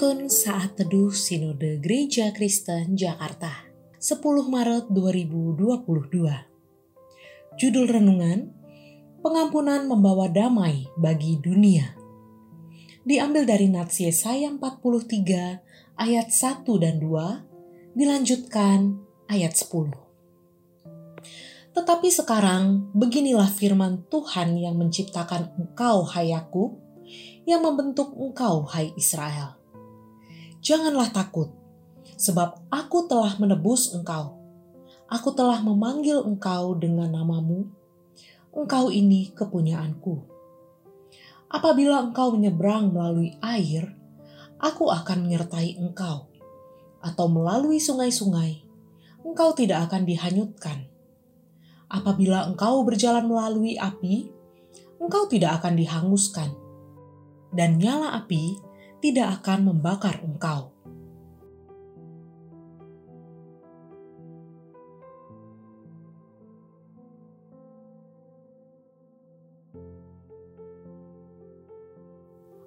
Penuntun Saat Teduh Sinode Gereja Kristen Jakarta 10 Maret 2022 Judul Renungan Pengampunan Membawa Damai Bagi Dunia. Diambil dari Nats Yesaya 43 ayat 1 dan 2 Dilanjutkan ayat 10 Tetapi sekarang beginilah firman Tuhan yang menciptakan engkau hai yang membentuk engkau hai Israel Janganlah takut, sebab aku telah menebus engkau. Aku telah memanggil engkau dengan namamu. Engkau ini kepunyaanku. Apabila engkau menyeberang melalui air, aku akan menyertai engkau. Atau melalui sungai-sungai, engkau tidak akan dihanyutkan. Apabila engkau berjalan melalui api, engkau tidak akan dihanguskan. Dan nyala api tidak akan membakar engkau.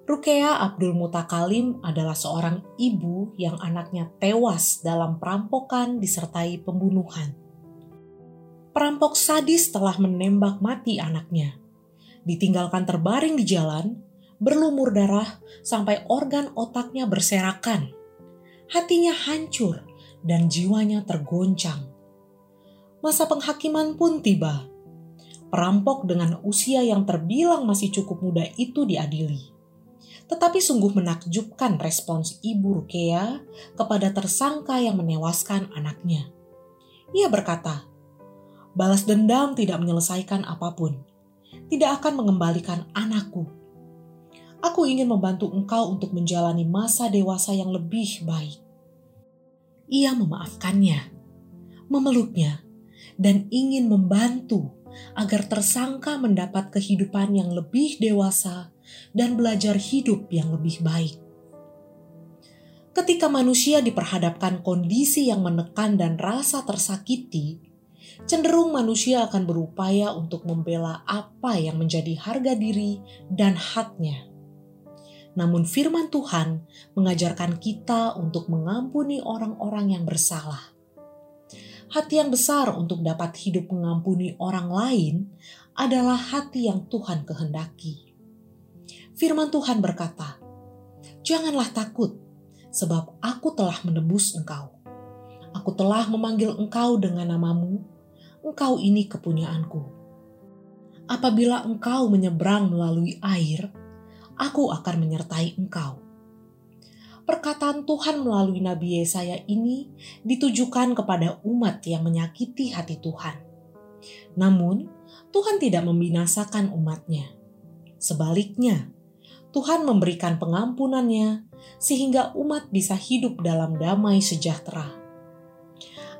Rukea Abdul Mutakalim adalah seorang ibu yang anaknya tewas dalam perampokan disertai pembunuhan. Perampok sadis telah menembak mati anaknya, ditinggalkan terbaring di jalan berlumur darah sampai organ otaknya berserakan. Hatinya hancur dan jiwanya tergoncang. Masa penghakiman pun tiba. Perampok dengan usia yang terbilang masih cukup muda itu diadili. Tetapi sungguh menakjubkan respons Ibu Rukea kepada tersangka yang menewaskan anaknya. Ia berkata, balas dendam tidak menyelesaikan apa pun, tidak akan mengembalikan anakku Aku ingin membantu engkau untuk menjalani masa dewasa yang lebih baik. Ia memaafkannya, memeluknya, dan ingin membantu agar tersangka mendapat kehidupan yang lebih dewasa dan belajar hidup yang lebih baik. Ketika manusia diperhadapkan kondisi yang menekan dan rasa tersakiti, cenderung manusia akan berupaya untuk membela apa yang menjadi harga diri dan haknya namun firman Tuhan mengajarkan kita untuk mengampuni orang-orang yang bersalah. Hati yang besar untuk dapat hidup mengampuni orang lain adalah hati yang Tuhan kehendaki. Firman Tuhan berkata, "Janganlah takut, sebab Aku telah menebus engkau. Aku telah memanggil engkau dengan namamu. Engkau ini kepunyaanku. Apabila engkau menyeberang melalui air, aku akan menyertai engkau. Perkataan Tuhan melalui Nabi Yesaya ini ditujukan kepada umat yang menyakiti hati Tuhan. Namun, Tuhan tidak membinasakan umatnya. Sebaliknya, Tuhan memberikan pengampunannya sehingga umat bisa hidup dalam damai sejahtera.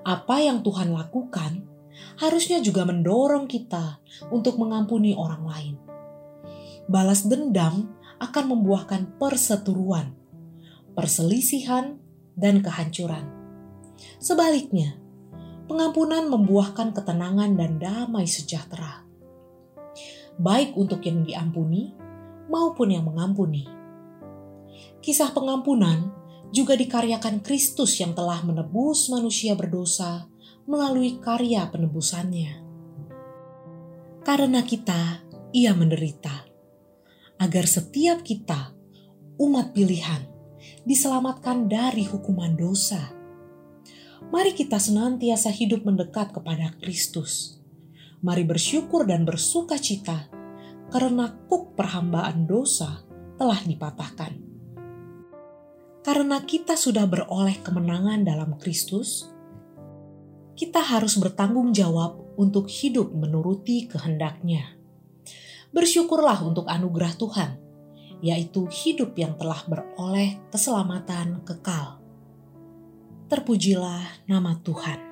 Apa yang Tuhan lakukan harusnya juga mendorong kita untuk mengampuni orang lain. Balas dendam akan membuahkan perseteruan, perselisihan, dan kehancuran. Sebaliknya, pengampunan membuahkan ketenangan dan damai sejahtera. Baik untuk yang diampuni maupun yang mengampuni. Kisah pengampunan juga dikaryakan Kristus yang telah menebus manusia berdosa melalui karya penebusannya. Karena kita, ia menderita agar setiap kita, umat pilihan, diselamatkan dari hukuman dosa. Mari kita senantiasa hidup mendekat kepada Kristus. Mari bersyukur dan bersuka cita karena kuk perhambaan dosa telah dipatahkan. Karena kita sudah beroleh kemenangan dalam Kristus, kita harus bertanggung jawab untuk hidup menuruti kehendaknya bersyukurlah untuk anugerah Tuhan, yaitu hidup yang telah beroleh keselamatan kekal. Terpujilah nama Tuhan.